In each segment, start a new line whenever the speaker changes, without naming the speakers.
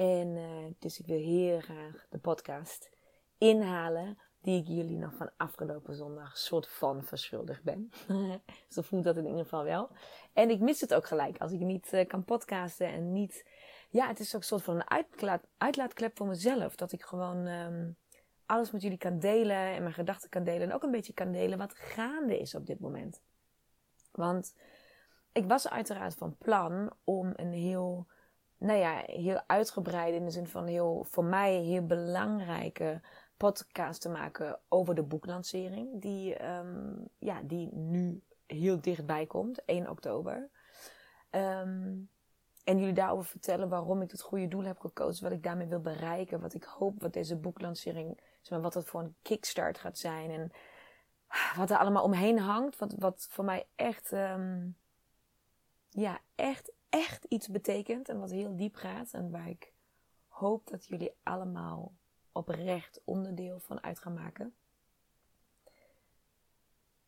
En uh, dus ik wil heel graag de podcast inhalen die ik jullie nog van afgelopen zondag soort van verschuldigd ben. Zo voelt dat in ieder geval wel. En ik mis het ook gelijk als ik niet uh, kan podcasten en niet... Ja, het is ook een soort van een uitlaat, uitlaatklep voor mezelf. Dat ik gewoon um, alles met jullie kan delen en mijn gedachten kan delen. En ook een beetje kan delen wat gaande is op dit moment. Want ik was uiteraard van plan om een heel nou ja, heel uitgebreid in de zin van heel, voor mij heel belangrijke podcast te maken over de boeklancering. Die, um, ja, die nu heel dichtbij komt, 1 oktober. Um, en jullie daarover vertellen waarom ik het goede doel heb gekozen, wat ik daarmee wil bereiken, wat ik hoop wat deze boeklancering, wat het voor een kickstart gaat zijn en wat er allemaal omheen hangt, wat, wat voor mij echt, um, ja, echt, echt iets betekent en wat heel diep gaat en waar ik hoop dat jullie allemaal oprecht onderdeel van uit gaan maken.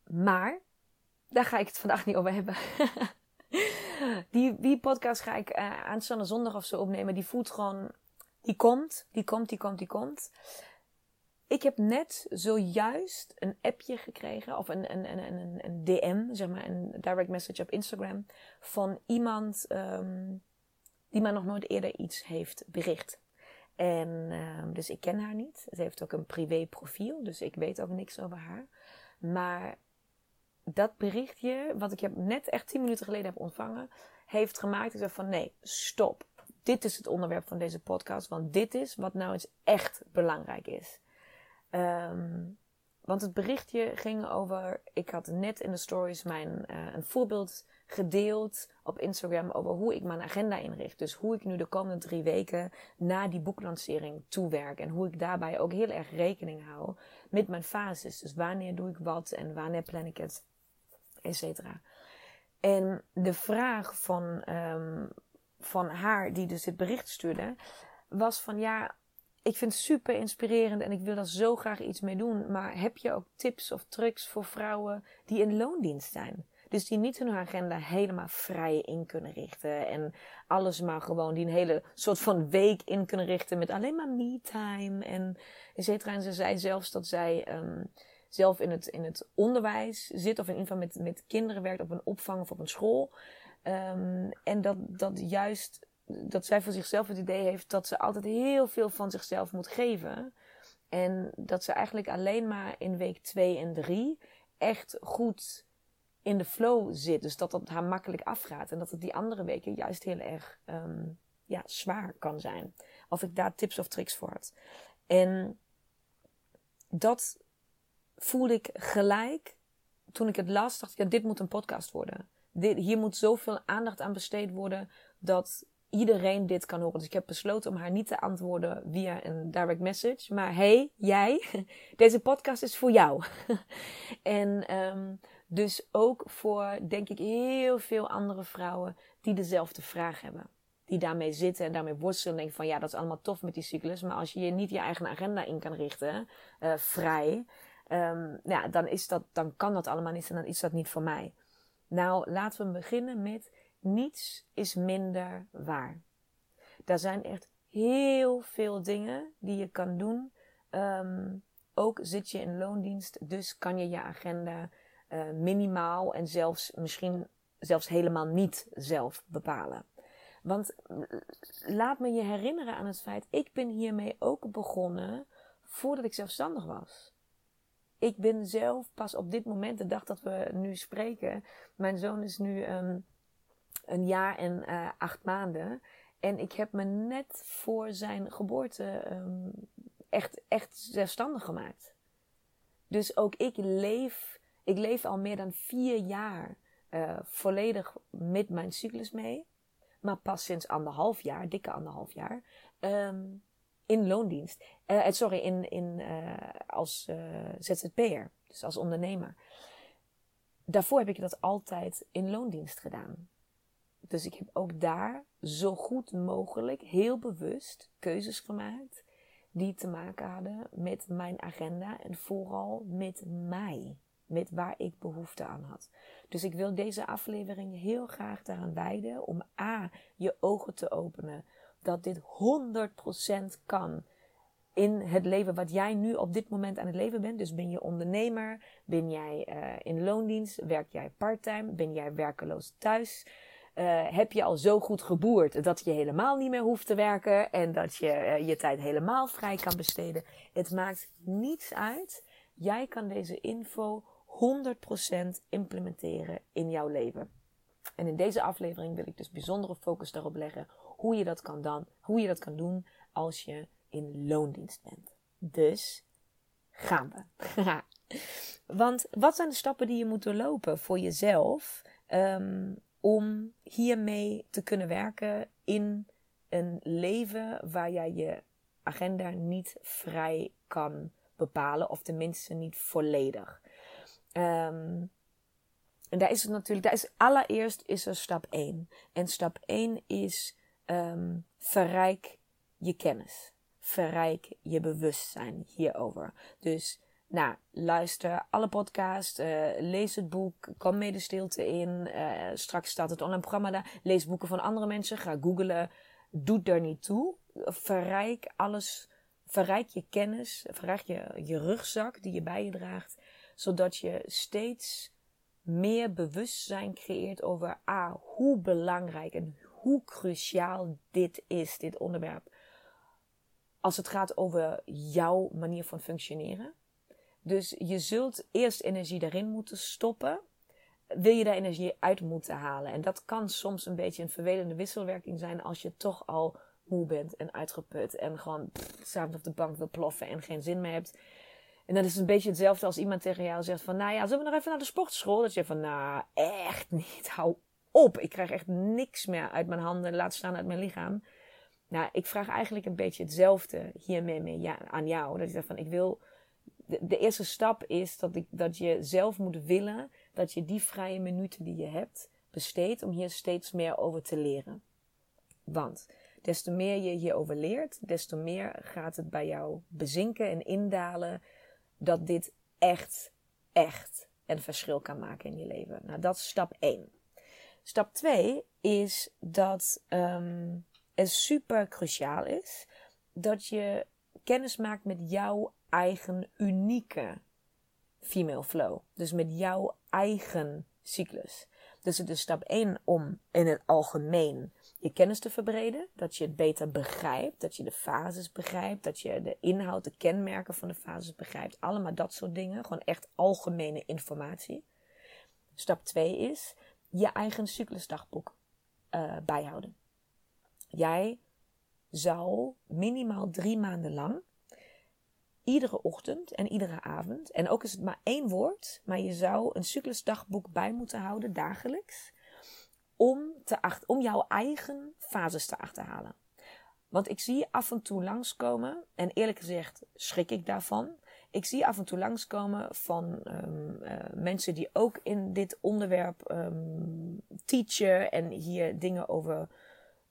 Maar daar ga ik het vandaag niet over hebben. die, die podcast ga ik uh, aanstaande zondag of zo opnemen. Die voelt gewoon, die komt, die komt, die komt, die komt. Ik heb net zojuist een appje gekregen, of een, een, een, een, DM, zeg maar, een direct message op Instagram, van iemand um, die mij nog nooit eerder iets heeft bericht. En um, dus ik ken haar niet. Ze heeft ook een privé profiel, dus ik weet ook niks over haar. Maar dat berichtje, wat ik net echt 10 minuten geleden heb ontvangen, heeft gemaakt. Ik zei van nee, stop. Dit is het onderwerp van deze podcast, want dit is wat nou eens echt belangrijk is. Um, want het berichtje ging over. Ik had net in de stories mijn, uh, een voorbeeld gedeeld op Instagram over hoe ik mijn agenda inricht. Dus hoe ik nu de komende drie weken na die boeklancering toewerk. En hoe ik daarbij ook heel erg rekening hou met mijn fases. Dus wanneer doe ik wat en wanneer plan ik het, et cetera. En de vraag van, um, van haar, die dus dit bericht stuurde, was van ja ik vind het super inspirerend en ik wil daar zo graag iets mee doen. Maar heb je ook tips of trucs voor vrouwen die in loondienst zijn? Dus die niet hun agenda helemaal vrij in kunnen richten. En alles maar gewoon die een hele soort van week in kunnen richten met alleen maar me-time en et cetera. En ze zei zelfs dat zij um, zelf in het, in het onderwijs zit of in ieder geval met, met kinderen werkt op een opvang of op een school. Um, en dat, dat juist dat zij voor zichzelf het idee heeft dat ze altijd heel veel van zichzelf moet geven. En dat ze eigenlijk alleen maar in week 2 en 3 echt goed in de flow zit. Dus dat dat haar makkelijk afgaat. En dat het die andere weken juist heel erg um, ja, zwaar kan zijn. Of ik daar tips of tricks voor had. En dat voelde ik gelijk toen ik het las. Dacht ik, ja, dit moet een podcast worden. Dit, hier moet zoveel aandacht aan besteed worden dat iedereen dit kan horen. Dus ik heb besloten om haar niet te antwoorden via een direct message. Maar hey, jij, deze podcast is voor jou. en um, dus ook voor, denk ik, heel veel andere vrouwen die dezelfde vraag hebben. Die daarmee zitten en daarmee worstelen en van ja, dat is allemaal tof met die cyclus. Maar als je je niet je eigen agenda in kan richten, uh, vrij, um, ja, dan, is dat, dan kan dat allemaal niet en dan is dat niet voor mij. Nou, laten we beginnen met niets is minder waar. Daar zijn echt heel veel dingen die je kan doen. Um, ook zit je in loondienst, dus kan je je agenda uh, minimaal en zelfs misschien zelfs helemaal niet zelf bepalen. Want laat me je herinneren aan het feit, ik ben hiermee ook begonnen voordat ik zelfstandig was. Ik ben zelf pas op dit moment, de dag dat we nu spreken, mijn zoon is nu um, een jaar en uh, acht maanden. En ik heb me net voor zijn geboorte um, echt, echt zelfstandig gemaakt. Dus ook ik leef, ik leef al meer dan vier jaar uh, volledig met mijn cyclus mee. Maar pas sinds anderhalf jaar, dikke anderhalf jaar, um, in loondienst. Uh, sorry, in, in, uh, als ZZP'er, dus als ondernemer. Daarvoor heb ik dat altijd in loondienst gedaan. Dus ik heb ook daar zo goed mogelijk, heel bewust keuzes gemaakt die te maken hadden met mijn agenda en vooral met mij. Met waar ik behoefte aan had. Dus ik wil deze aflevering heel graag daaraan wijden om A. je ogen te openen dat dit 100% kan in het leven wat jij nu op dit moment aan het leven bent. Dus ben je ondernemer, ben jij uh, in loondienst, werk jij parttime, ben jij werkeloos thuis. Uh, heb je al zo goed geboerd dat je helemaal niet meer hoeft te werken en dat je uh, je tijd helemaal vrij kan besteden. Het maakt niets uit. Jij kan deze info 100% implementeren in jouw leven. En in deze aflevering wil ik dus bijzondere focus daarop leggen hoe je dat kan, dan, hoe je dat kan doen als je in loondienst bent. Dus gaan we. Want wat zijn de stappen die je moet doorlopen voor jezelf um, om hiermee te kunnen werken in een leven waar jij je agenda niet vrij kan bepalen, of tenminste niet volledig. Um, en daar is het natuurlijk, daar is, allereerst is er stap 1. En stap 1 is um, verrijk je kennis. Verrijk je bewustzijn hierover. Dus nou, luister alle podcasts, uh, lees het boek, kom mee de stilte in. Uh, straks staat het online programma daar. Lees boeken van andere mensen, ga googlen. Doe er niet toe. Verrijk alles, verrijk je kennis, verrijk je, je rugzak die je bij je draagt zodat je steeds meer bewustzijn creëert over A, hoe belangrijk en hoe cruciaal dit is, dit onderwerp. Als het gaat over jouw manier van functioneren. Dus je zult eerst energie daarin moeten stoppen. Wil je daar energie uit moeten halen? En dat kan soms een beetje een vervelende wisselwerking zijn als je toch al moe bent en uitgeput en gewoon s'avonds op de bank wil ploffen en geen zin meer hebt. En dat is een beetje hetzelfde als iemand tegen jou zegt van, nou ja, zullen we nog even naar de sportschool? Dat je van, nou, echt niet, hou op. Ik krijg echt niks meer uit mijn handen, laat staan uit mijn lichaam. Nou, ik vraag eigenlijk een beetje hetzelfde hiermee mee, aan jou. Dat je zegt van, ik wil, de, eerste stap is dat, ik, dat je zelf moet willen dat je die vrije minuten die je hebt besteedt om hier steeds meer over te leren. Want des te meer je hierover leert, des te meer gaat het bij jou bezinken en indalen dat dit echt, echt een verschil kan maken in je leven. Nou, dat is stap 1. Stap 2 is dat um, het super cruciaal is dat je kennis maakt met jouw eigen unieke female flow. Dus met jouw eigen cyclus. Dus het is stap 1 om in het algemeen je kennis te verbreden. Dat je het beter begrijpt. Dat je de fases begrijpt. Dat je de inhoud, de kenmerken van de fases begrijpt. Allemaal dat soort dingen. Gewoon echt algemene informatie. Stap 2 is je eigen cyclusdagboek uh, bijhouden. Jij zou minimaal drie maanden lang iedere ochtend en iedere avond, en ook is het maar één woord, maar je zou een cyclusdagboek bij moeten houden dagelijks om, te acht, om jouw eigen fases te achterhalen. Want ik zie af en toe langskomen, en eerlijk gezegd schrik ik daarvan. Ik zie af en toe langskomen van um, uh, mensen die ook in dit onderwerp um, teachen en hier dingen over,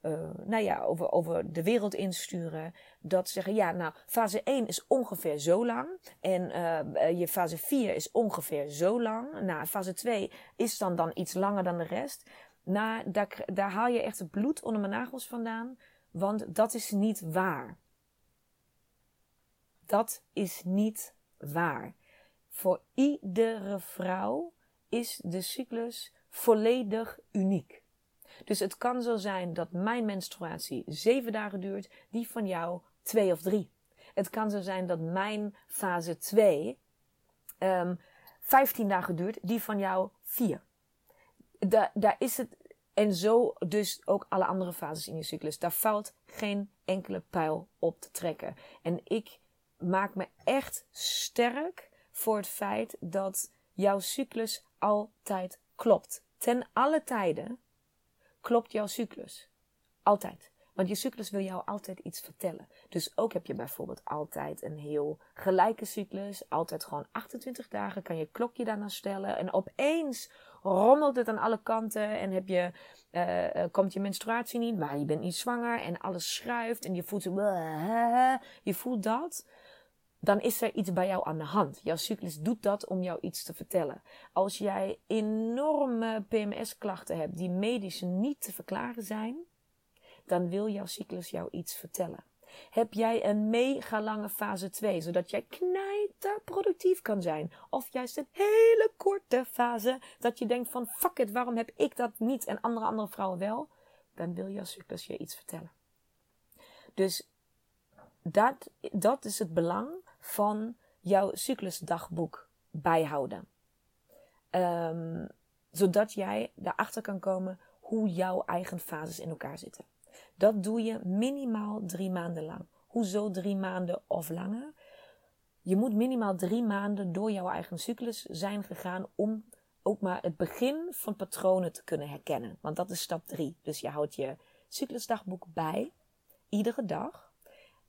uh, nou ja, over, over de wereld insturen. Dat zeggen, ja, nou, fase 1 is ongeveer zo lang. En uh, je fase 4 is ongeveer zo lang. Nou, fase 2 is dan, dan iets langer dan de rest. Nou, daar haal je echt het bloed onder mijn nagels vandaan. Want dat is niet waar. Dat is niet waar. Voor iedere vrouw is de cyclus volledig uniek. Dus het kan zo zijn dat mijn menstruatie zeven dagen duurt, die van jou twee of drie. Het kan zo zijn dat mijn fase 2 um, 15 dagen duurt, die van jou vier. Da daar is het, en zo dus ook alle andere fases in je cyclus. Daar valt geen enkele pijl op te trekken. En ik maak me echt sterk voor het feit dat jouw cyclus altijd klopt. Ten alle tijden klopt jouw cyclus. Altijd. Want je cyclus wil jou altijd iets vertellen. Dus ook heb je bijvoorbeeld altijd een heel gelijke cyclus. Altijd gewoon 28 dagen kan je klokje daarna stellen. En opeens rommelt het aan alle kanten. En heb je, uh, komt je menstruatie niet, maar je bent niet zwanger. En alles schuift en je voelt, je voelt dat dan is er iets bij jou aan de hand. Jouw cyclus doet dat om jou iets te vertellen. Als jij enorme PMS-klachten hebt die medisch niet te verklaren zijn, dan wil jouw cyclus jou iets vertellen. Heb jij een mega lange fase 2, zodat jij knijter productief kan zijn? Of juist een hele korte fase, dat je denkt van fuck it, waarom heb ik dat niet en andere andere vrouwen wel? Dan wil jouw cyclus je iets vertellen. Dus dat, dat is het belang van jouw cyclusdagboek bijhouden. Um, zodat jij erachter kan komen hoe jouw eigen fases in elkaar zitten. Dat doe je minimaal drie maanden lang. Hoezo drie maanden of langer? Je moet minimaal drie maanden door jouw eigen cyclus zijn gegaan om ook maar het begin van patronen te kunnen herkennen. Want dat is stap drie. Dus je houdt je cyclusdagboek bij, iedere dag.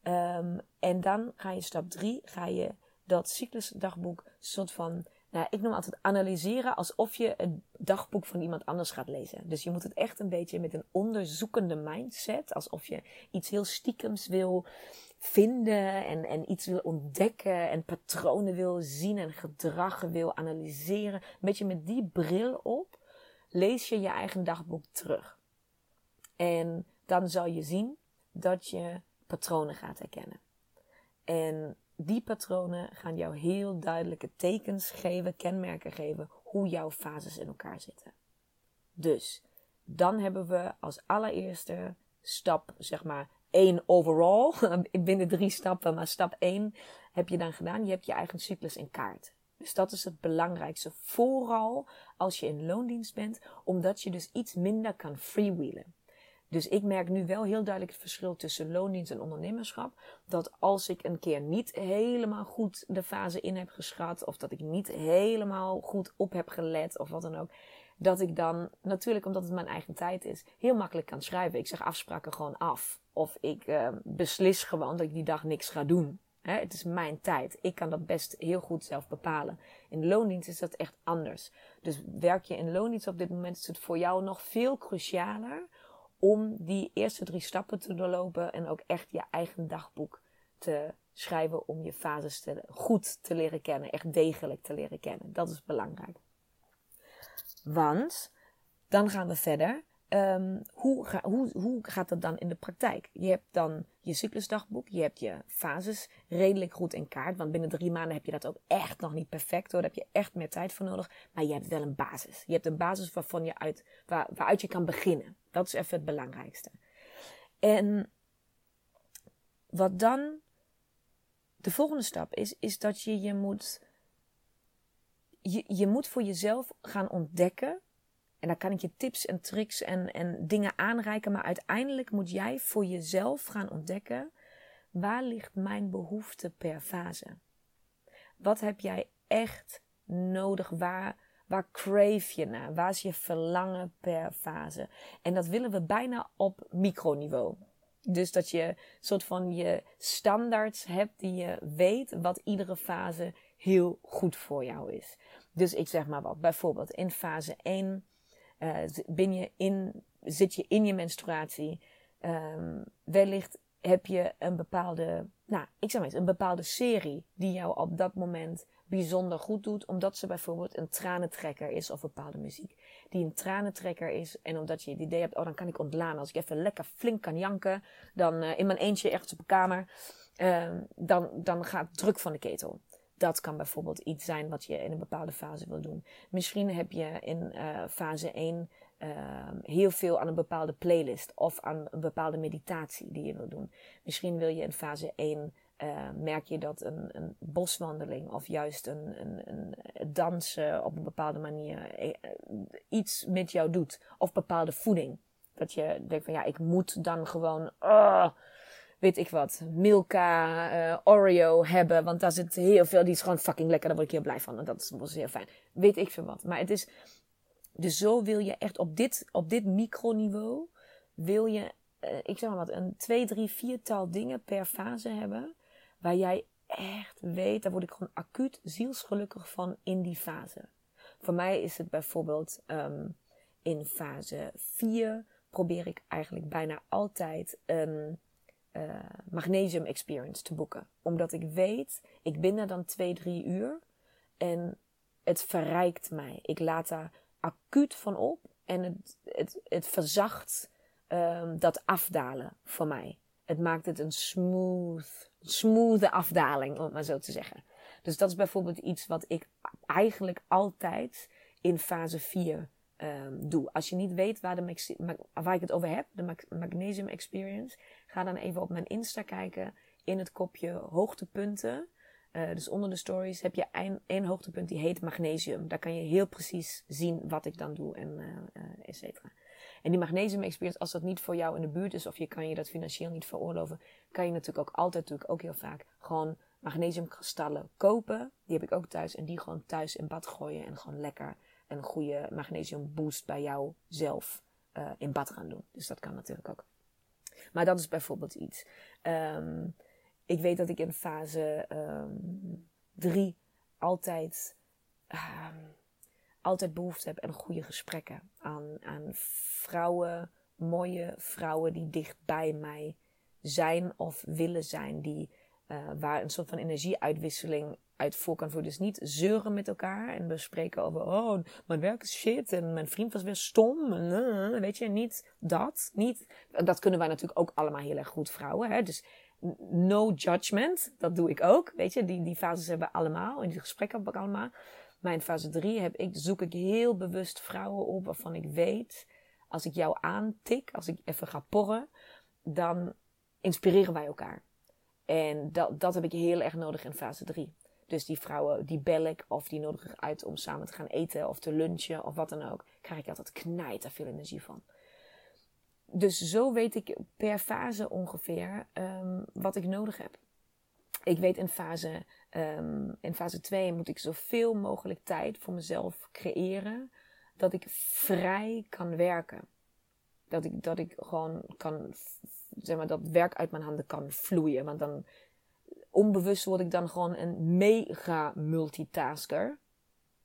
Um, en dan ga je stap drie, ga je dat cyclusdagboek soort van, nou, ik noem altijd analyseren alsof je een dagboek van iemand anders gaat lezen. Dus je moet het echt een beetje met een onderzoekende mindset, alsof je iets heel stiekems wil vinden en, en iets wil ontdekken en patronen wil zien en gedragen wil analyseren. Een beetje met die bril op lees je je eigen dagboek terug. En dan zal je zien dat je patronen gaat herkennen. En die patronen gaan jou heel duidelijke tekens geven, kenmerken geven hoe jouw fases in elkaar zitten. Dus dan hebben we als allereerste stap, zeg maar, één overall. Binnen drie stappen, maar stap één heb je dan gedaan. Je hebt je eigen cyclus in kaart. Dus dat is het belangrijkste. Vooral als je in loondienst bent, omdat je dus iets minder kan freewheelen. Dus ik merk nu wel heel duidelijk het verschil tussen loondienst en ondernemerschap. Dat als ik een keer niet helemaal goed de fase in heb geschat, of dat ik niet helemaal goed op heb gelet, of wat dan ook, dat ik dan natuurlijk, omdat het mijn eigen tijd is, heel makkelijk kan schrijven. Ik zeg afspraken gewoon af. Of ik uh, beslis gewoon dat ik die dag niks ga doen. Hè, het is mijn tijd. Ik kan dat best heel goed zelf bepalen. In loondienst is dat echt anders. Dus werk je in loondienst op dit moment, is het voor jou nog veel crucialer om die eerste drie stappen te doorlopen en ook echt je eigen dagboek te schrijven om je fases te, goed te leren kennen, echt degelijk te leren kennen. Dat is belangrijk. Want dan gaan we verder. Um, hoe, ga, hoe, hoe gaat dat dan in de praktijk? Je hebt dan je cyclusdagboek, je hebt je fases redelijk goed in kaart. Want binnen drie maanden heb je dat ook echt nog niet perfect hoor. Daar heb je echt meer tijd voor nodig. Maar je hebt wel een basis. Je hebt een basis waarvan je uit, waar, waaruit je kan beginnen. Dat is even het belangrijkste. En wat dan de volgende stap is, is dat je je moet, je, je moet voor jezelf gaan ontdekken. En daar kan ik je tips en tricks en, en dingen aanreiken. Maar uiteindelijk moet jij voor jezelf gaan ontdekken. Waar ligt mijn behoefte per fase? Wat heb jij echt nodig? Waar, Waar crave je naar? Waar is je verlangen per fase? En dat willen we bijna op microniveau. Dus dat je soort van je standaards hebt die je weet wat iedere fase heel goed voor jou is. Dus ik zeg maar wat, bijvoorbeeld in fase 1 uh, eh, ben je in, zit je in je menstruatie. Um, wellicht heb je een bepaalde, nou, ik zeg maar eens, een bepaalde serie die jou op dat moment bijzonder goed doet, omdat ze bijvoorbeeld een tranentrekker is of bepaalde muziek die een tranentrekker is. En omdat je het idee hebt, oh dan kan ik ontlaan. Als ik even lekker flink kan janken, dan uh, in mijn eentje ergens op een kamer, uh, dan, dan gaat druk van de ketel. Dat kan bijvoorbeeld iets zijn wat je in een bepaalde fase wil doen. Misschien heb je in uh, fase 1 ehm, heel veel aan een bepaalde playlist of aan een bepaalde meditatie die je wil doen. Misschien wil je in fase 1 uh, merk je dat een, een, boswandeling of juist een, een, een dansen op een bepaalde manier eh, iets met jou doet. Of bepaalde voeding. Dat je denkt van ja, ik moet dan gewoon, uh, weet ik wat, Milka, Oreo hebben. Want daar zit heel veel, die is gewoon fucking lekker. Daar word ik heel blij van. En dat is, heel fijn. Weet ik veel wat. Maar het is, dus zo wil je echt op dit, op dit microniveau, wil je, uh, ik zeg maar wat, een twee, drie, viertal dingen per fase hebben. Waar jij echt weet, daar word ik gewoon acuut zielsgelukkig van in die fase. Voor mij is het bijvoorbeeld um, in fase 4 probeer ik eigenlijk bijna altijd een uh, magnesium experience te boeken. Omdat ik weet, ik ben er dan 2, 3 uur en het verrijkt mij. Ik laat daar acuut van op en het, het, het verzacht um, dat afdalen voor mij. Het maakt het een smooth, smooth afdaling, om het maar zo te zeggen. Dus dat is bijvoorbeeld iets wat ik eigenlijk altijd in fase 4 um, doe. Als je niet weet waar, de, waar ik het over heb, de Magnesium Experience, ga dan even op mijn Insta kijken in het kopje hoogtepunten. Uh, dus onder de stories heb je één hoogtepunt die heet magnesium. Daar kan je heel precies zien wat ik dan doe en uh, et cetera. En die magnesium experience, als dat niet voor jou in de buurt is of je kan je dat financieel niet veroorloven, kan je natuurlijk ook altijd, natuurlijk ook heel vaak, gewoon magnesiumkristallen kopen. Die heb ik ook thuis en die gewoon thuis in bad gooien en gewoon lekker een goede magnesium boost bij jou zelf in bad gaan doen. Dus dat kan natuurlijk ook. Maar dat is bijvoorbeeld iets. Um, ik weet dat ik in fase 3 um, altijd, um, altijd behoefte heb aan goede gesprekken. Aan, aan vrouwen, mooie vrouwen die dicht bij mij zijn of willen zijn. Die, uh, waar een soort van energieuitwisseling uit voor kan voeren. Dus niet zeuren met elkaar en bespreken over, oh, mijn werk is shit en mijn vriend was weer stom. En, uh, weet je, niet dat. Niet, dat kunnen wij natuurlijk ook allemaal heel erg goed, vrouwen. Hè? Dus no judgment, dat doe ik ook. Weet je, die, die fases hebben we allemaal en die gesprekken hebben we allemaal. Maar in fase 3 heb ik, zoek ik heel bewust vrouwen op waarvan ik weet, als ik jou aantik, als ik even ga porren, dan inspireren wij elkaar. En dat, dat heb ik heel erg nodig in fase 3. Dus die vrouwen, die bel ik of die nodig ik uit om samen te gaan eten of te lunchen of wat dan ook. Krijg ik altijd knijt veel energie van. Dus zo weet ik per fase ongeveer um, wat ik nodig heb. Ik weet in fase, um, in fase 2 moet ik zoveel mogelijk tijd voor mezelf creëren. Dat ik vrij kan werken. Dat ik, dat ik gewoon kan, zeg maar, dat werk uit mijn handen kan vloeien. Want dan onbewust word ik dan gewoon een mega multitasker.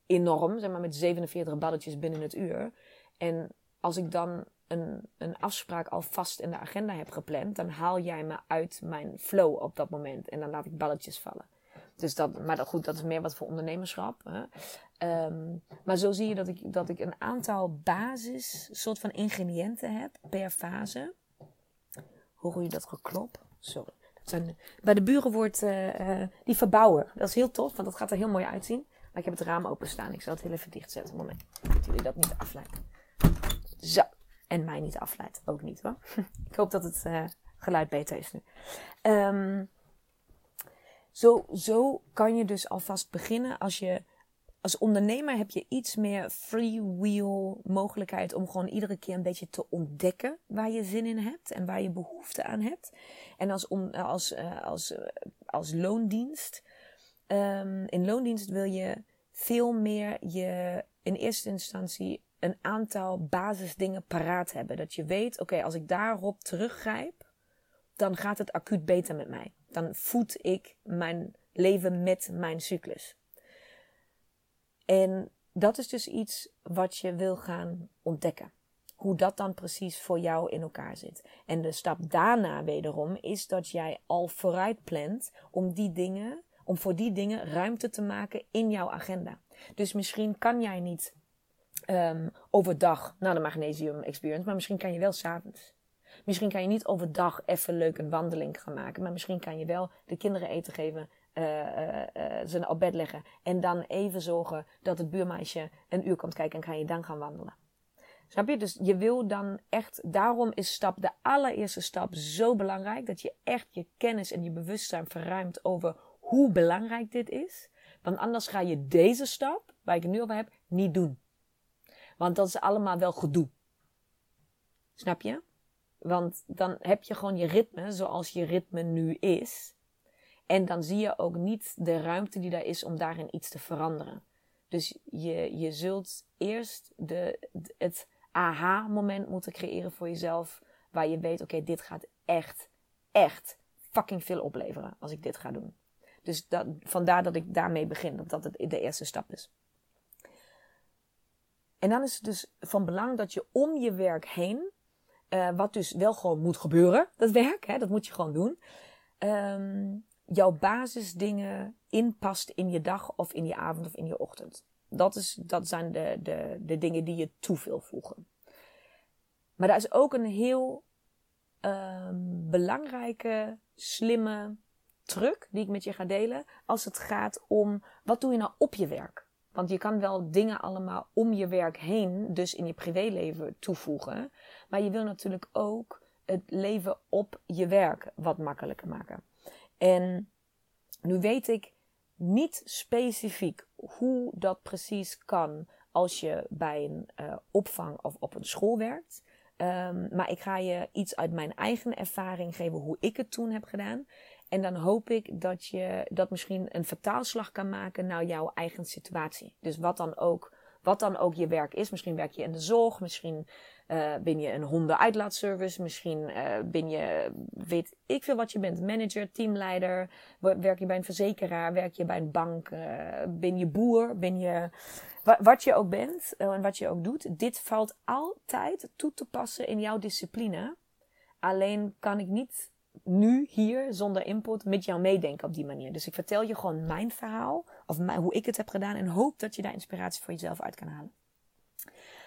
Enorm, zeg maar met 47 balletjes binnen het uur. En als ik dan een, een afspraak al vast in de agenda heb gepland, dan haal jij me uit mijn flow op dat moment. En dan laat ik balletjes vallen. Dus dat, maar dat, goed, dat is meer wat voor ondernemerschap. Hè? Um, maar zo zie je dat ik, dat ik een aantal basis, soort van ingrediënten heb per fase. Hoor je dat geklop? Sorry bij de buren wordt uh, die verbouwen. Dat is heel tof, want dat gaat er heel mooi uitzien. Maar ik heb het raam openstaan. Ik zal het heel even dichtzetten. Moment. Dat jullie dat niet afleidt. Zo. En mij niet afleidt. Ook niet hoor. ik hoop dat het uh, geluid beter is nu. Um, zo, zo kan je dus alvast beginnen als je als ondernemer heb je iets meer freewheel mogelijkheid om gewoon iedere keer een beetje te ontdekken waar je zin in hebt en waar je behoefte aan hebt. En als, om, als, uh, als, als loondienst, um, in loondienst wil je veel meer je in eerste instantie een aantal basisdingen paraat hebben. Dat je weet, oké, als ik daarop teruggrijp, dan gaat het acuut beter met mij. Dan voed ik mijn leven met mijn cyclus. En dat is dus iets wat je wil gaan ontdekken. Hoe dat dan precies voor jou in elkaar zit. En de stap daarna wederom is dat jij al vooruit plant om die dingen, om voor die dingen ruimte te maken in jouw agenda. Dus misschien kan jij niet um, overdag naar de Magnesium Experience, maar misschien kan je wel s'avonds. Misschien kan je niet overdag even leuk een wandeling gaan maken, maar misschien kan je wel de kinderen eten geven uh, ze op bed leggen. En dan even zorgen dat het buurmeisje een uur komt kijken en kan je dan gaan wandelen. Snap je? Dus je wil dan echt, daarom is stap, de allereerste stap zo belangrijk. Dat je echt je kennis en je bewustzijn verruimt over hoe belangrijk dit is. Want anders ga je deze stap, waar ik het nu over heb, niet doen. Want dat is allemaal wel gedoe. Snap je? Want dan heb je gewoon je ritme zoals je ritme nu is. En dan zie je ook niet de ruimte die daar is om daarin iets te veranderen. Dus je, je zult eerst de, het aha-moment moeten creëren voor jezelf. Waar je weet, oké, dit gaat echt, echt fucking veel opleveren als ik dit ga doen. Dus dat, vandaar dat ik daarmee begin, dat dat de eerste stap is. En dan is het dus van belang dat je om je werk heen, uh, wat dus wel gewoon moet gebeuren, dat werk, hè, dat moet je gewoon doen, um, jouw basisdingen inpast in je dag of in je avond of in je ochtend. Dat, is, dat zijn de, de, de dingen die je toe voegen. Maar daar is ook een heel um, belangrijke, slimme truc die ik met je ga delen. Als het gaat om wat doe je nou op je werk? Want je kan wel dingen allemaal om je werk heen, dus in je privéleven toevoegen. Maar je wil natuurlijk ook het leven op je werk wat makkelijker maken. En nu weet ik niet specifiek hoe dat precies kan als je bij een uh, opvang of op een school werkt. Um, maar ik ga je iets uit mijn eigen ervaring geven hoe ik het toen heb gedaan. En dan hoop ik dat je dat misschien een vertaalslag kan maken naar jouw eigen situatie. Dus wat dan ook, wat dan ook je werk is. Misschien werk je in de zorg, misschien uh, ben je een hondenuitlaatservice, misschien uh, ben je, weet ik veel wat je bent, manager, teamleider. Werk je bij een verzekeraar, werk je bij een bank, uh, ben je boer, ben je wat je ook bent en wat je ook doet. Dit valt altijd toe te passen in jouw discipline. Alleen kan ik niet nu hier zonder input met jou meedenken op die manier. Dus ik vertel je gewoon mijn verhaal of hoe ik het heb gedaan en hoop dat je daar inspiratie voor jezelf uit kan halen.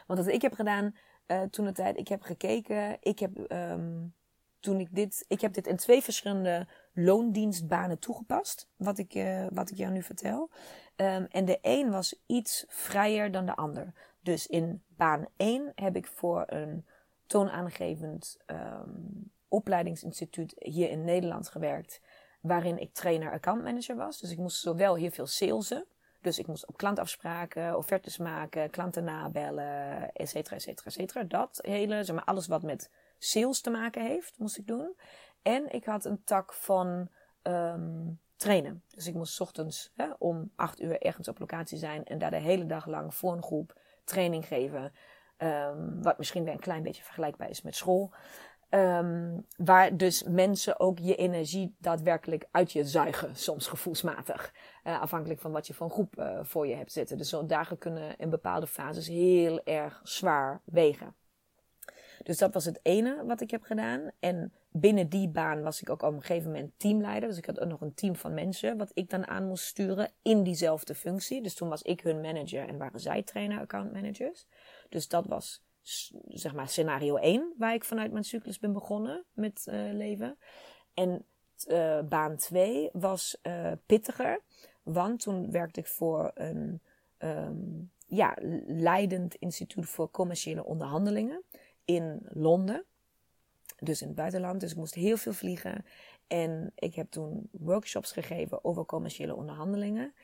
Want wat ik heb gedaan uh, toen de tijd, ik heb gekeken, ik heb um, toen ik dit, ik heb dit in twee verschillende loondienstbanen toegepast, wat ik, uh, wat ik jou nu vertel. Um, en de een was iets vrijer dan de ander. Dus in baan 1 heb ik voor een toonaangevend um, opleidingsinstituut hier in Nederland gewerkt. Waarin ik trainer accountmanager was. Dus ik moest zowel heel veel salesen. Dus ik moest op klantafspraken, offertes maken, klanten nabellen, et cetera, et cetera, et cetera. Dat hele, zeg maar, alles wat met sales te maken heeft, moest ik doen. En ik had een tak van um, trainen. Dus ik moest ochtends hè, om acht uur ergens op locatie zijn en daar de hele dag lang voor een groep training geven. Um, wat misschien weer een klein beetje vergelijkbaar is met school. Um, waar dus mensen ook je energie daadwerkelijk uit je zuigen, soms gevoelsmatig. Uh, afhankelijk van wat je een groep uh, voor je hebt zitten. Dus zo'n dagen kunnen in bepaalde fases heel erg zwaar wegen. Dus dat was het ene wat ik heb gedaan. En binnen die baan was ik ook op een gegeven moment teamleider. Dus ik had ook nog een team van mensen wat ik dan aan moest sturen in diezelfde functie. Dus toen was ik hun manager en waren zij trainer account managers. Dus dat was zeg maar scenario 1 waar ik vanuit mijn cyclus ben begonnen met uh, leven. En uh, baan 2 was uh, pittiger. Want toen werkte ik voor een um, ja, leidend instituut voor commerciële onderhandelingen in Londen. Dus in het buitenland. Dus ik moest heel veel vliegen. En ik heb toen workshops gegeven over commerciële onderhandelingen.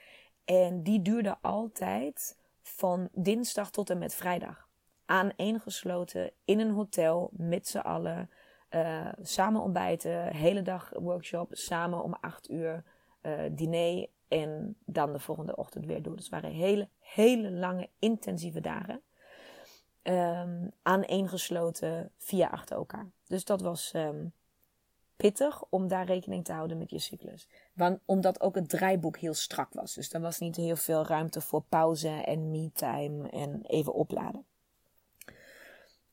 En die duurden altijd van dinsdag tot en met vrijdag. Aaneengesloten in een hotel met z'n allen. Uh, samen ontbijten, hele dag workshop, samen om acht uur uh, diner en dan de volgende ochtend weer door. Dus het waren hele, hele lange, intensieve dagen um, aaneengesloten via achter elkaar. Dus dat was um, pittig om daar rekening te houden met je cyclus. Want, omdat ook het draaiboek heel strak was. Dus er was niet heel veel ruimte voor pauze en me-time en even opladen.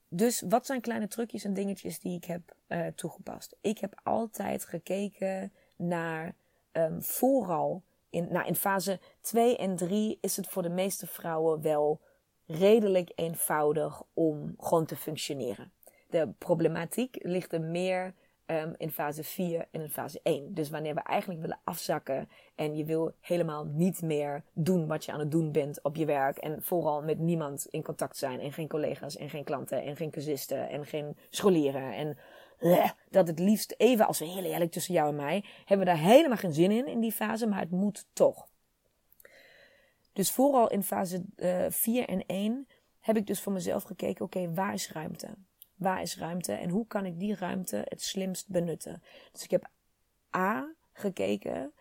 Dus wat zijn kleine trucjes en dingetjes die ik heb uh, toegepast? Ik heb altijd gekeken naar um, vooral in, nou, in fase 2 en 3 is het voor de meeste vrouwen wel redelijk eenvoudig om gewoon te functioneren. De problematiek ligt er meer um, in fase 4 en in fase 1. Dus wanneer we eigenlijk willen afzakken en je wil helemaal niet meer doen wat je aan het doen bent op je werk en vooral met niemand in contact zijn en geen collega's en geen klanten en geen cursisten en geen scholieren en bleh, dat het liefst even, als we heel eerlijk tussen jou en mij, hebben we daar helemaal geen zin in in die fase, maar het moet toch. Dus vooral in fase uh, 4 en 1 heb ik dus voor mezelf gekeken, oké, waar is ruimte? Waar is ruimte en hoe kan ik die ruimte het slimst benutten? Dus ik heb A gekeken,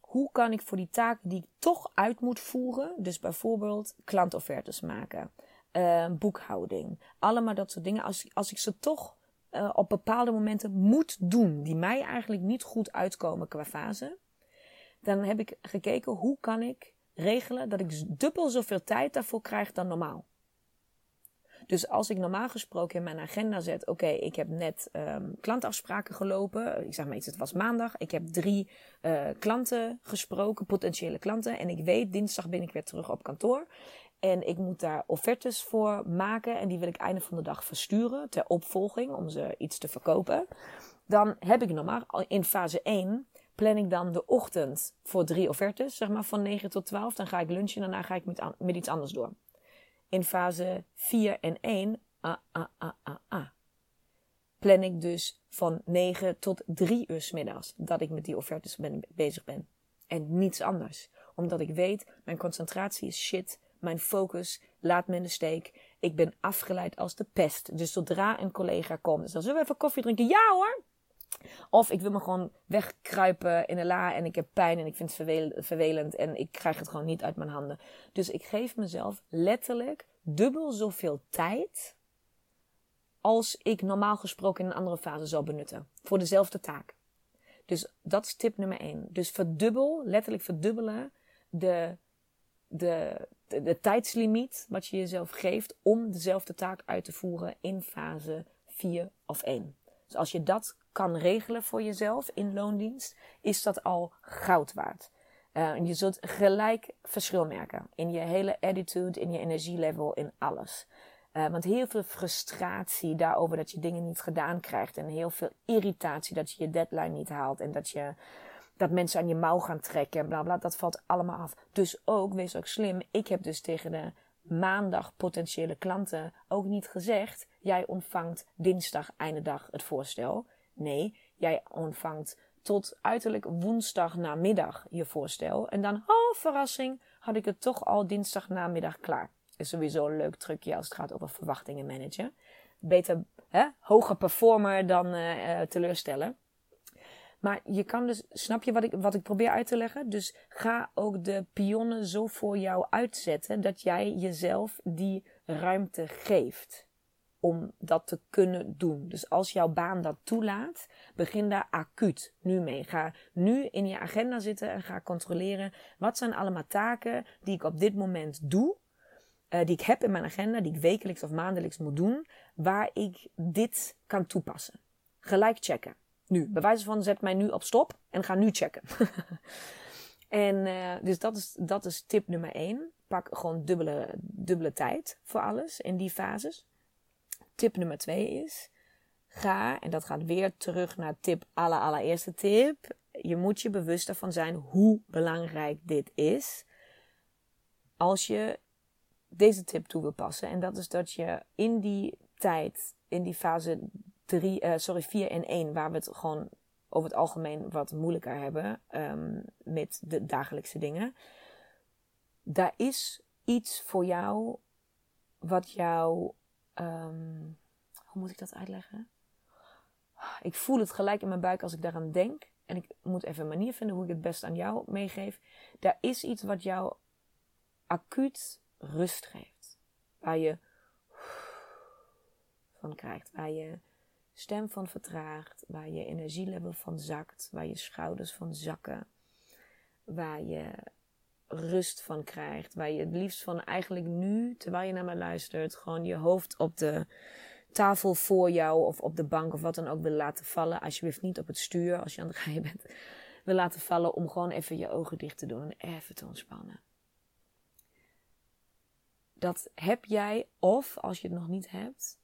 hoe kan ik voor die taken die ik toch uit moet voeren, dus bijvoorbeeld klantoffertes maken, uh, boekhouding, allemaal dat soort dingen, als, als ik ze toch uh, op bepaalde momenten moet doen, die mij eigenlijk niet goed uitkomen qua fase, dan heb ik gekeken hoe kan ik regelen dat ik dubbel zoveel tijd daarvoor krijg dan normaal. Dus als ik normaal gesproken in mijn agenda zet, oké, ik heb net um, klantafspraken gelopen. Ik zeg maar iets, het was maandag. Ik heb drie uh, klanten gesproken, potentiële klanten. En ik weet, dinsdag ben ik weer terug op kantoor. En ik moet daar offertes voor maken. En die wil ik einde van de dag versturen ter opvolging om ze iets te verkopen. Dan heb ik normaal in fase 1 plan ik dan de ochtend voor drie offertes, zeg maar van 9 tot 12. Dan ga ik lunchen en daarna ga ik met iets anders door in fase 4 en 1, ah, ah, ah, ah, ah, plan ik dus van 9 tot 3 uur s middags dat ik met die offertes ben, bezig ben. En niets anders. Omdat ik weet, mijn concentratie is shit. Mijn focus laat me in de steek. Ik ben afgeleid als de pest. Dus zodra een collega komt, dus dan zullen we even koffie drinken. Ja hoor! Of ik wil me gewoon wegkruipen in een la en ik heb pijn en ik vind het vervelend en ik krijg het gewoon niet uit mijn handen. Dus ik geef mezelf letterlijk dubbel zoveel tijd als ik normaal gesproken in een andere fase zou benutten. Voor dezelfde taak. Dus dat is tip nummer 1. Dus verdubbel, letterlijk verdubbelen de, de, de, de tijdslimiet wat je jezelf geeft om dezelfde taak uit te voeren in fase 4 of 1. Dus als je dat kan regelen voor jezelf in loondienst, is dat al goud waard. Uh, je zult gelijk verschil merken in je hele attitude, in je energielevel, in alles. Uh, want heel veel frustratie daarover dat je dingen niet gedaan krijgt. En heel veel irritatie dat je je deadline niet haalt. En dat, je, dat mensen aan je mouw gaan trekken en bla. Dat valt allemaal af. Dus ook, wees ook slim. Ik heb dus tegen de maandag potentiële klanten ook niet gezegd. Jij ontvangt dinsdag einde dag het voorstel. Nee, jij ontvangt tot uiterlijk woensdag namiddag je voorstel. En dan, oh verrassing, had ik het toch al dinsdag namiddag klaar. Is sowieso een leuk trucje als het gaat over verwachtingen managen. Beter, hè, hoger performer dan uh, teleurstellen. Maar je kan dus, snap je wat ik, wat ik probeer uit te leggen? Dus ga ook de pionnen zo voor jou uitzetten dat jij jezelf die ruimte geeft om dat te kunnen doen. Dus als jouw baan dat toelaat, begin daar acuut nu mee. Ga nu in je agenda zitten en ga controleren wat zijn allemaal taken die ik op dit moment doe. Uh, die ik heb in mijn agenda, die ik wekelijks of maandelijks moet doen, waar ik dit kan toepassen. Gelijk checken. Nu, bij wijze van zet mij nu op stop en ga nu checken. en uh, dus dat is, dat is tip nummer 1. Pak gewoon dubbele, dubbele tijd voor alles in die fases. Tip nummer twee is, ga, en dat gaat weer terug naar tip, aller allereerste tip. Je moet je bewust ervan zijn hoe belangrijk dit is. Als je deze tip toe wil passen. En dat is dat je in die tijd, in die fase 3, uh, eh, sorry, 4 en 1, waar we het gewoon over het algemeen wat moeilijker hebben um, met de dagelijkse dingen. Daar is iets voor jou wat jou Um, hoe moet ik dat uitleggen? Ik voel het gelijk in mijn buik als ik daaraan denk. En ik moet even een manier vinden hoe ik het best aan jou meegeef. Daar is iets wat jou acuut rust geeft. Waar je van krijgt. Waar je stem van vertraagt. Waar je energielevel van zakt. Waar je schouders van zakken. Waar je rust van krijgt. Waar je het liefst van eigenlijk nu, terwijl je naar mij luistert, gewoon je hoofd op de tafel voor jou of op de bank of wat dan ook wil laten vallen. Alsjeblieft niet op het stuur als je aan het rijden bent. Wil laten vallen om gewoon even je ogen dicht te doen en even te ontspannen. Dat heb jij, of als je het nog niet hebt,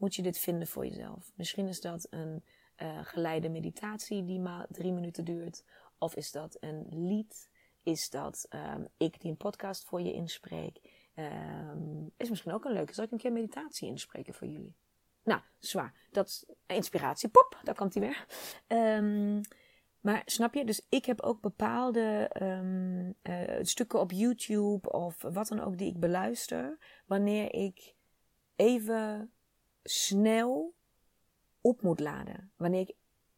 moet je dit vinden voor jezelf. Misschien is dat een uh, geleide meditatie die maar drie minuten duurt? Of is dat een lied? Is dat um, ik die een podcast voor je inspreek? Um, is misschien ook een leuke. Zal ik een keer meditatie inspreken voor jullie? Nou, zwaar. Dat is inspiratie. Pop, daar komt hij weer. Um, maar snap je? Dus ik heb ook bepaalde uh, stukken op YouTube of wat dan ook die ik beluister. Wanneer ik even snel op moet laden. Wanneer ik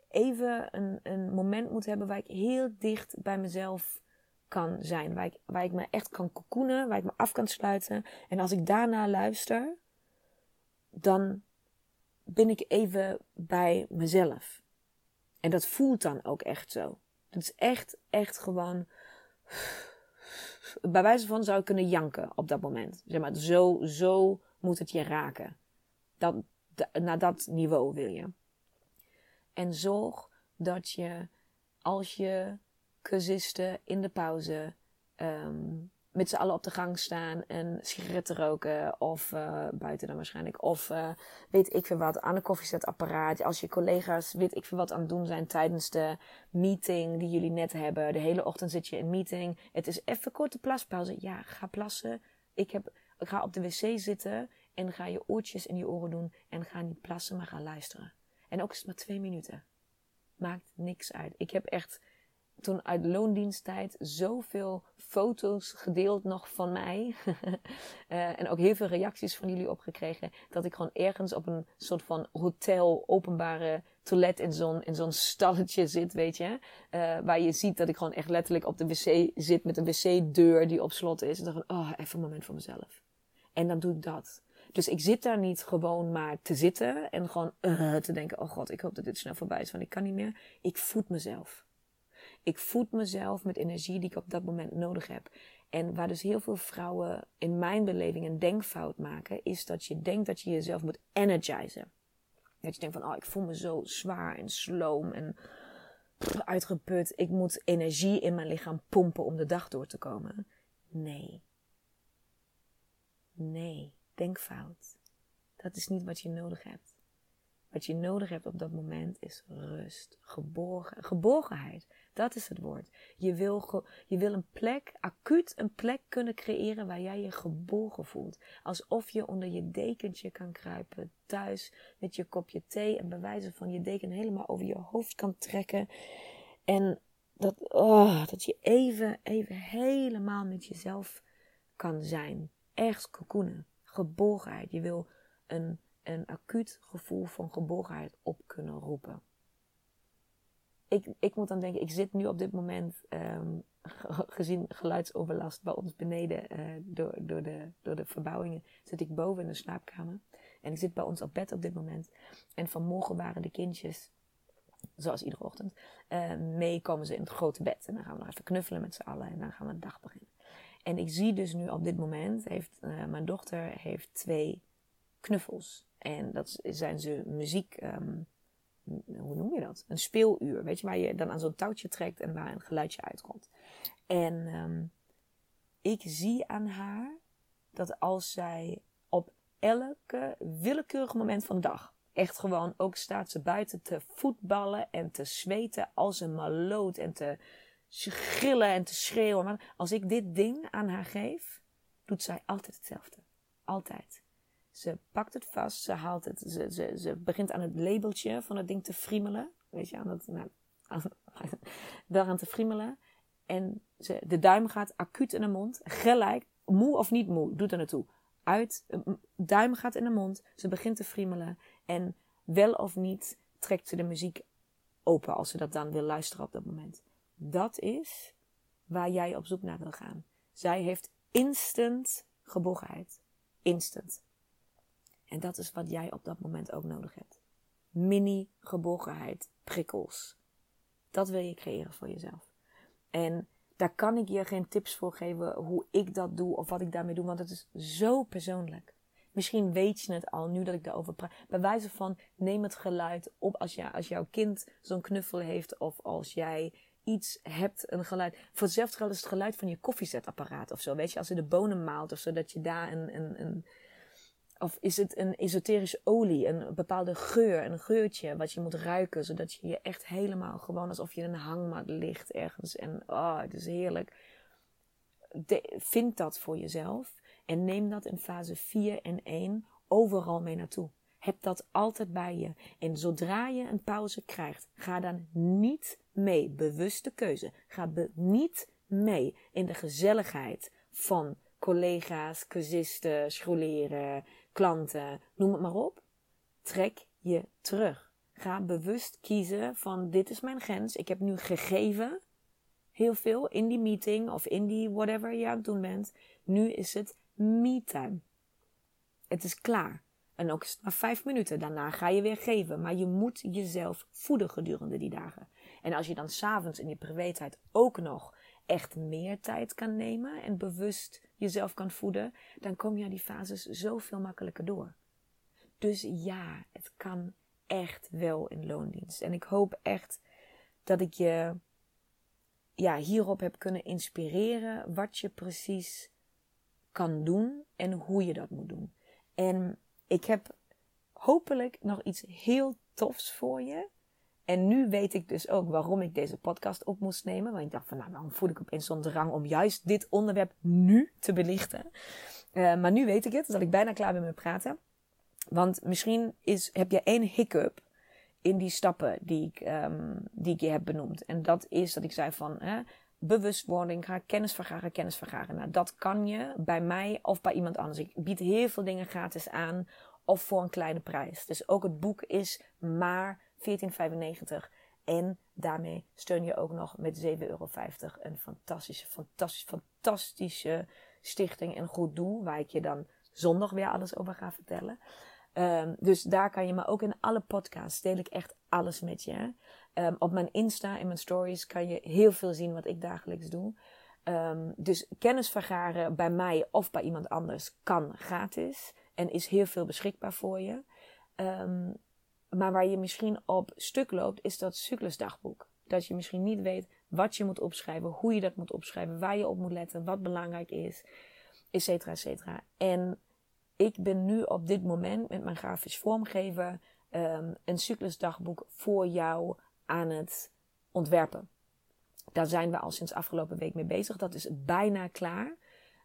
even een, een moment moet hebben waar ik heel dicht bij mezelf kan zijn. Waar ik, waar ik me echt kan kokoenen, waar ik me af kan sluiten. En als ik daarna luister, dan ben ik even bij mezelf. En dat voelt dan ook echt zo. Dat is echt, echt gewoon. Bij wijze van zou ik kunnen janken op dat moment. Zeg maar, zo, zo moet het je raken. Dat, naar dat niveau wil je. En zorg dat je, als je cursisten in de pauze um, met z'n allen op de gang staan en sigaretten roken. Of uh, buiten dan waarschijnlijk. Of uh, weet ik veel wat, aan een koffiezetapparaat. Als je collega's weet ik veel wat aan het doen zijn tijdens de meeting die jullie net hebben. De hele ochtend zit je in meeting. Het is even korte plaspauze. Ja, ga plassen. Ik, heb, ik ga op de wc zitten en ga je oortjes in je oren doen. En ga niet plassen, maar ga luisteren. En ook is maar twee minuten. Maakt niks uit. Ik heb echt toen uit loondiensttijd zoveel foto's gedeeld nog van mij. uh, en ook heel veel reacties van jullie opgekregen. Dat ik gewoon ergens op een soort van hotel, openbare toilet in zo'n, in zo'n stalletje zit, weet je. Uh, waar je ziet dat ik gewoon echt letterlijk op de wc zit met een wc-deur die op slot is. En dan van, oh, even een moment voor mezelf. En dan doe ik dat. Dus ik zit daar niet gewoon maar te zitten en gewoon uh, te denken: oh god, ik hoop dat dit snel voorbij is, want ik kan niet meer. Ik voed mezelf. Ik voed mezelf met energie die ik op dat moment nodig heb. En waar dus heel veel vrouwen in mijn beleving een denkfout maken, is dat je denkt dat je jezelf moet energizen. Dat je denkt van, oh, ik voel me zo zwaar en sloom en uitgeput. Ik moet energie in mijn lichaam pompen om de dag door te komen. Nee. Nee, denkfout. Dat is niet wat je nodig hebt. Wat je nodig hebt op dat moment is rust, geborgen, geborgenheid. Dat is het woord. Je wil, je wil een plek, acuut een plek kunnen creëren waar jij je geborgen voelt. Alsof je onder je dekentje kan kruipen, thuis met je kopje thee en bij wijze van je deken helemaal over je hoofd kan trekken. En dat, oh, dat je even, even helemaal met jezelf kan zijn. Echt kokoenen, geborgenheid. Je wil een, een acuut gevoel van geborgenheid op kunnen roepen ik, ik moet dan denken, ik zit nu op dit moment, um, gezien geluidsoverlast bij ons beneden uh, door, door, de, door de verbouwingen, zit ik boven in de slaapkamer. En ik zit bij ons op bed op dit moment. En vanmorgen waren de kindjes, zoals iedere ochtend, uh, mee komen ze in het grote bed. En dan gaan we nog even knuffelen met z'n allen en dan gaan we de dag beginnen. En ik zie dus nu op dit moment, heeft, uh, mijn dochter heeft twee knuffels. En dat zijn ze muziek... Um, hoe noem je dat? Een speeluur, weet je, waar je dan aan zo'n touwtje trekt en waar een geluidje uitkomt. En um, ik zie aan haar dat als zij op elke willekeurig moment van de dag, echt gewoon, ook staat ze buiten te voetballen en te zweten als een maloot en te gillen en te schreeuwen. Maar als ik dit ding aan haar geef, doet zij altijd hetzelfde. Altijd. Ze pakt het vast, ze haalt het, ze, ze, ze begint aan het labeltje van het ding te friemelen. Weet je, aan het, nou, aan, te friemelen. En ze, de duim gaat acuut in de mond, gelijk, moe of niet moe, doet er naartoe. Uit, duim gaat in de mond, ze begint te friemelen. En wel of niet trekt ze de muziek open als ze dat dan wil luisteren op dat moment. Dat is waar jij op zoek naar wil gaan. Zij heeft instant geborgenheid. Instant. En dat is wat jij op dat moment ook nodig hebt. Mini geborgenheid, prikkels. Dat wil je creëren voor jezelf. En daar kan ik je geen tips voor geven hoe ik dat doe of wat ik daarmee doe, want het is zo persoonlijk. Misschien weet je het al nu dat ik daarover praat. Bij wijze van neem het geluid op als, je, als jouw kind zo'n knuffel heeft of als jij iets hebt, een geluid. Voor hetzelfde geld is het geluid van je koffiezetapparaat of zo. Weet je, als je de bonen maalt of zo, dat je daar een, een, een of is het een esoterische olie, een bepaalde geur, een geurtje wat je moet ruiken, zodat je je echt helemaal gewoon alsof je in een hangmat ligt ergens en oh, het is heerlijk. vind dat voor jezelf en neem dat in fase 4 en 1 overal mee naartoe. Heb dat altijd bij je. En zodra je een pauze krijgt, ga dan niet mee. Bewuste keuze. Ga niet mee in de gezelligheid van collega's, cursisten, scholeren, klanten, noem het maar op. Trek je terug. Ga bewust kiezen van dit is mijn grens. Ik heb nu gegeven heel veel in die meeting of in die whatever je aan het doen bent. Nu is het me-time. Het is klaar. En ook maar vijf minuten. Daarna ga je weer geven. Maar je moet jezelf voeden gedurende die dagen. En als je dan s'avonds in je privé-tijd ook nog echt meer tijd kan nemen en bewust jezelf kan voeden, dan kom je aan die fases zoveel makkelijker door. Dus ja, het kan echt wel in loondienst. En ik hoop echt dat ik je ja, hierop heb kunnen inspireren wat je precies kan doen en hoe je dat moet doen. En ik heb hopelijk nog iets heel tofs voor je. En nu weet ik dus ook waarom ik deze podcast op moest nemen. Want ik dacht van, nou, waarom voel ik opeens zo'n drang om juist dit onderwerp nu te belichten? Uh, maar nu weet ik het, dat ik bijna klaar ben met praten. Want misschien is, heb je één hiccup in die stappen die ik, um, die ik je heb benoemd. En dat is dat ik zei van, hè, bewustwording, ga kennis vergaren, kennis vergaren. Nou, dat kan je bij mij of bij iemand anders. Ik bied heel veel dingen gratis aan of voor een kleine prijs. Dus ook het boek is maar 14,95. En daarmee steun je ook nog met 7,50 euro een fantastische, fantastische, fantastische stichting en goed doel. Waar ik je dan zondag weer alles over ga vertellen. Um, dus daar kan je, maar ook in alle podcasts deel ik echt alles met je. Um, op mijn Insta en mijn stories kan je heel veel zien wat ik dagelijks doe. Um, dus kennis vergaren bij mij of bij iemand anders kan gratis. En is heel veel beschikbaar voor je. Maar waar je misschien op stuk loopt, is dat cyclusdagboek. Dat je misschien niet weet wat je moet opschrijven, hoe je dat moet opschrijven, waar je op moet letten, wat belangrijk is, et cetera, et cetera. En ik ben nu op dit moment met mijn grafisch vormgever um, een cyclusdagboek voor jou aan het ontwerpen. Daar zijn we al sinds afgelopen week mee bezig. Dat is bijna klaar.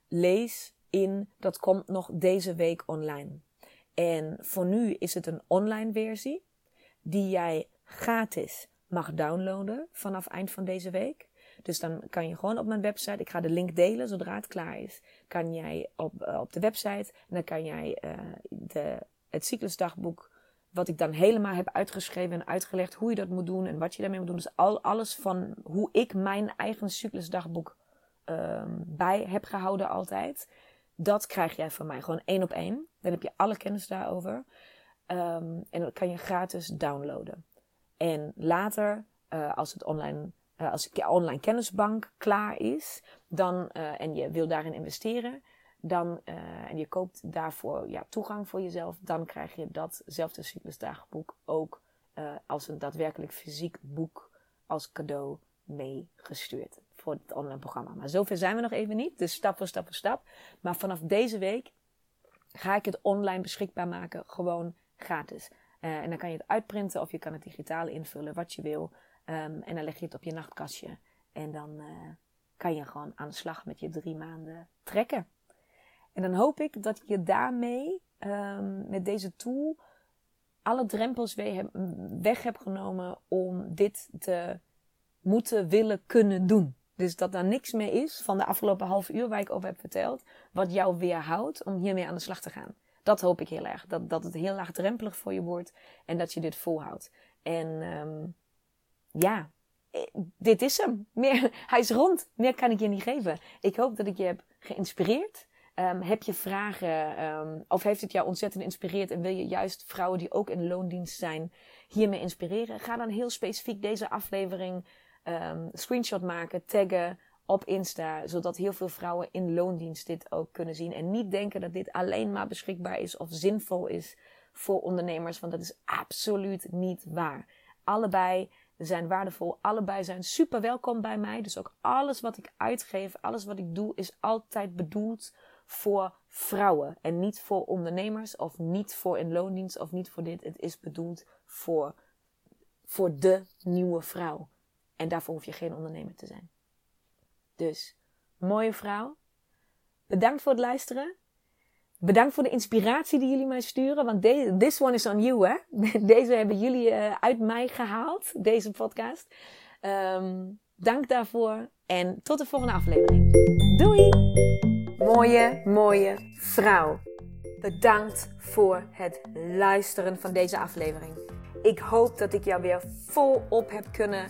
Lees in, dat komt nog deze week online. En voor nu is het een online versie die jij gratis mag downloaden vanaf eind van deze week. Dus dan kan je gewoon op mijn website, ik ga de link delen zodra het klaar is, kan jij op, eh, op de website en dan kan jij uh, de, het cyclusdagboek, wat ik dan helemaal heb uitgeschreven en uitgelegd hoe je dat moet doen en wat je daarmee moet doen. Dus al, alles van hoe ik mijn eigen cyclusdagboek um, bij heb gehouden altijd. Dat krijg jij van mij gewoon één op één. Dan heb je alle kennis daarover. Um, en dat kan je gratis downloaden. En later, uh, als het online, uh, als de online kennisbank klaar is, dan, uh, en je wil daarin investeren, dan, en je koopt daarvoor ja, toegang voor jezelf, dan krijg je datzelfde cyclusdagboek ook als een daadwerkelijk fysiek boek als cadeau meegestuurd voor het online programma. Maar zover zijn we nog even niet. Dus stap voor stap voor stap. Maar vanaf deze week ga ik het online beschikbaar maken. Gewoon gratis. Uh, en dan kan je het uitprinten of je kan het digitaal invullen, wat je wil. Um, en dan leg je het op je nachtkastje. En dan uh, kan je gewoon aan de slag met je drie maanden trekken. En dan hoop ik dat je daarmee, um, met deze tool, alle drempels weg hebt genomen om dit te moeten, willen, kunnen doen. Dus dat er niks meer is van de afgelopen half uur waar ik over heb verteld, wat jou weerhoudt om hiermee aan de slag te gaan. Dat hoop ik heel erg. Dat, dat het heel laagdrempelig voor je wordt en dat je dit volhoudt. En um, ja, eh, dit is hem. Meer, hij is rond. Meer kan ik je niet geven. Ik hoop dat ik je heb geïnspireerd. Um, heb je vragen um, of heeft het jou ontzettend geïnspireerd en wil je juist vrouwen die ook in loondienst zijn hiermee inspireren? Ga dan heel specifiek deze aflevering um, screenshot maken, taggen op Insta, zodat heel veel vrouwen in loondienst dit ook kunnen zien. En niet denken dat dit alleen maar beschikbaar is of zinvol is voor ondernemers, want dat is absoluut niet waar. Allebei zijn waardevol, allebei zijn super welkom bij mij. Dus ook alles wat ik uitgeef, alles wat ik doe, is altijd bedoeld voor vrouwen. En niet voor ondernemers of niet voor een loondienst of niet voor dit. Het is bedoeld voor, voor de nieuwe vrouw. En daarvoor hoef je geen ondernemer te zijn. Dus, mooie vrouw. Bedankt voor het luisteren. Bedankt voor de inspiratie die jullie mij sturen. Want this one is on you, hè? Deze hebben jullie uh, uit mij gehaald, deze podcast. Um, dank daarvoor. En tot de volgende aflevering. Doei! Mooie, mooie vrouw. Bedankt voor het luisteren van deze aflevering. Ik hoop dat ik jou weer volop heb kunnen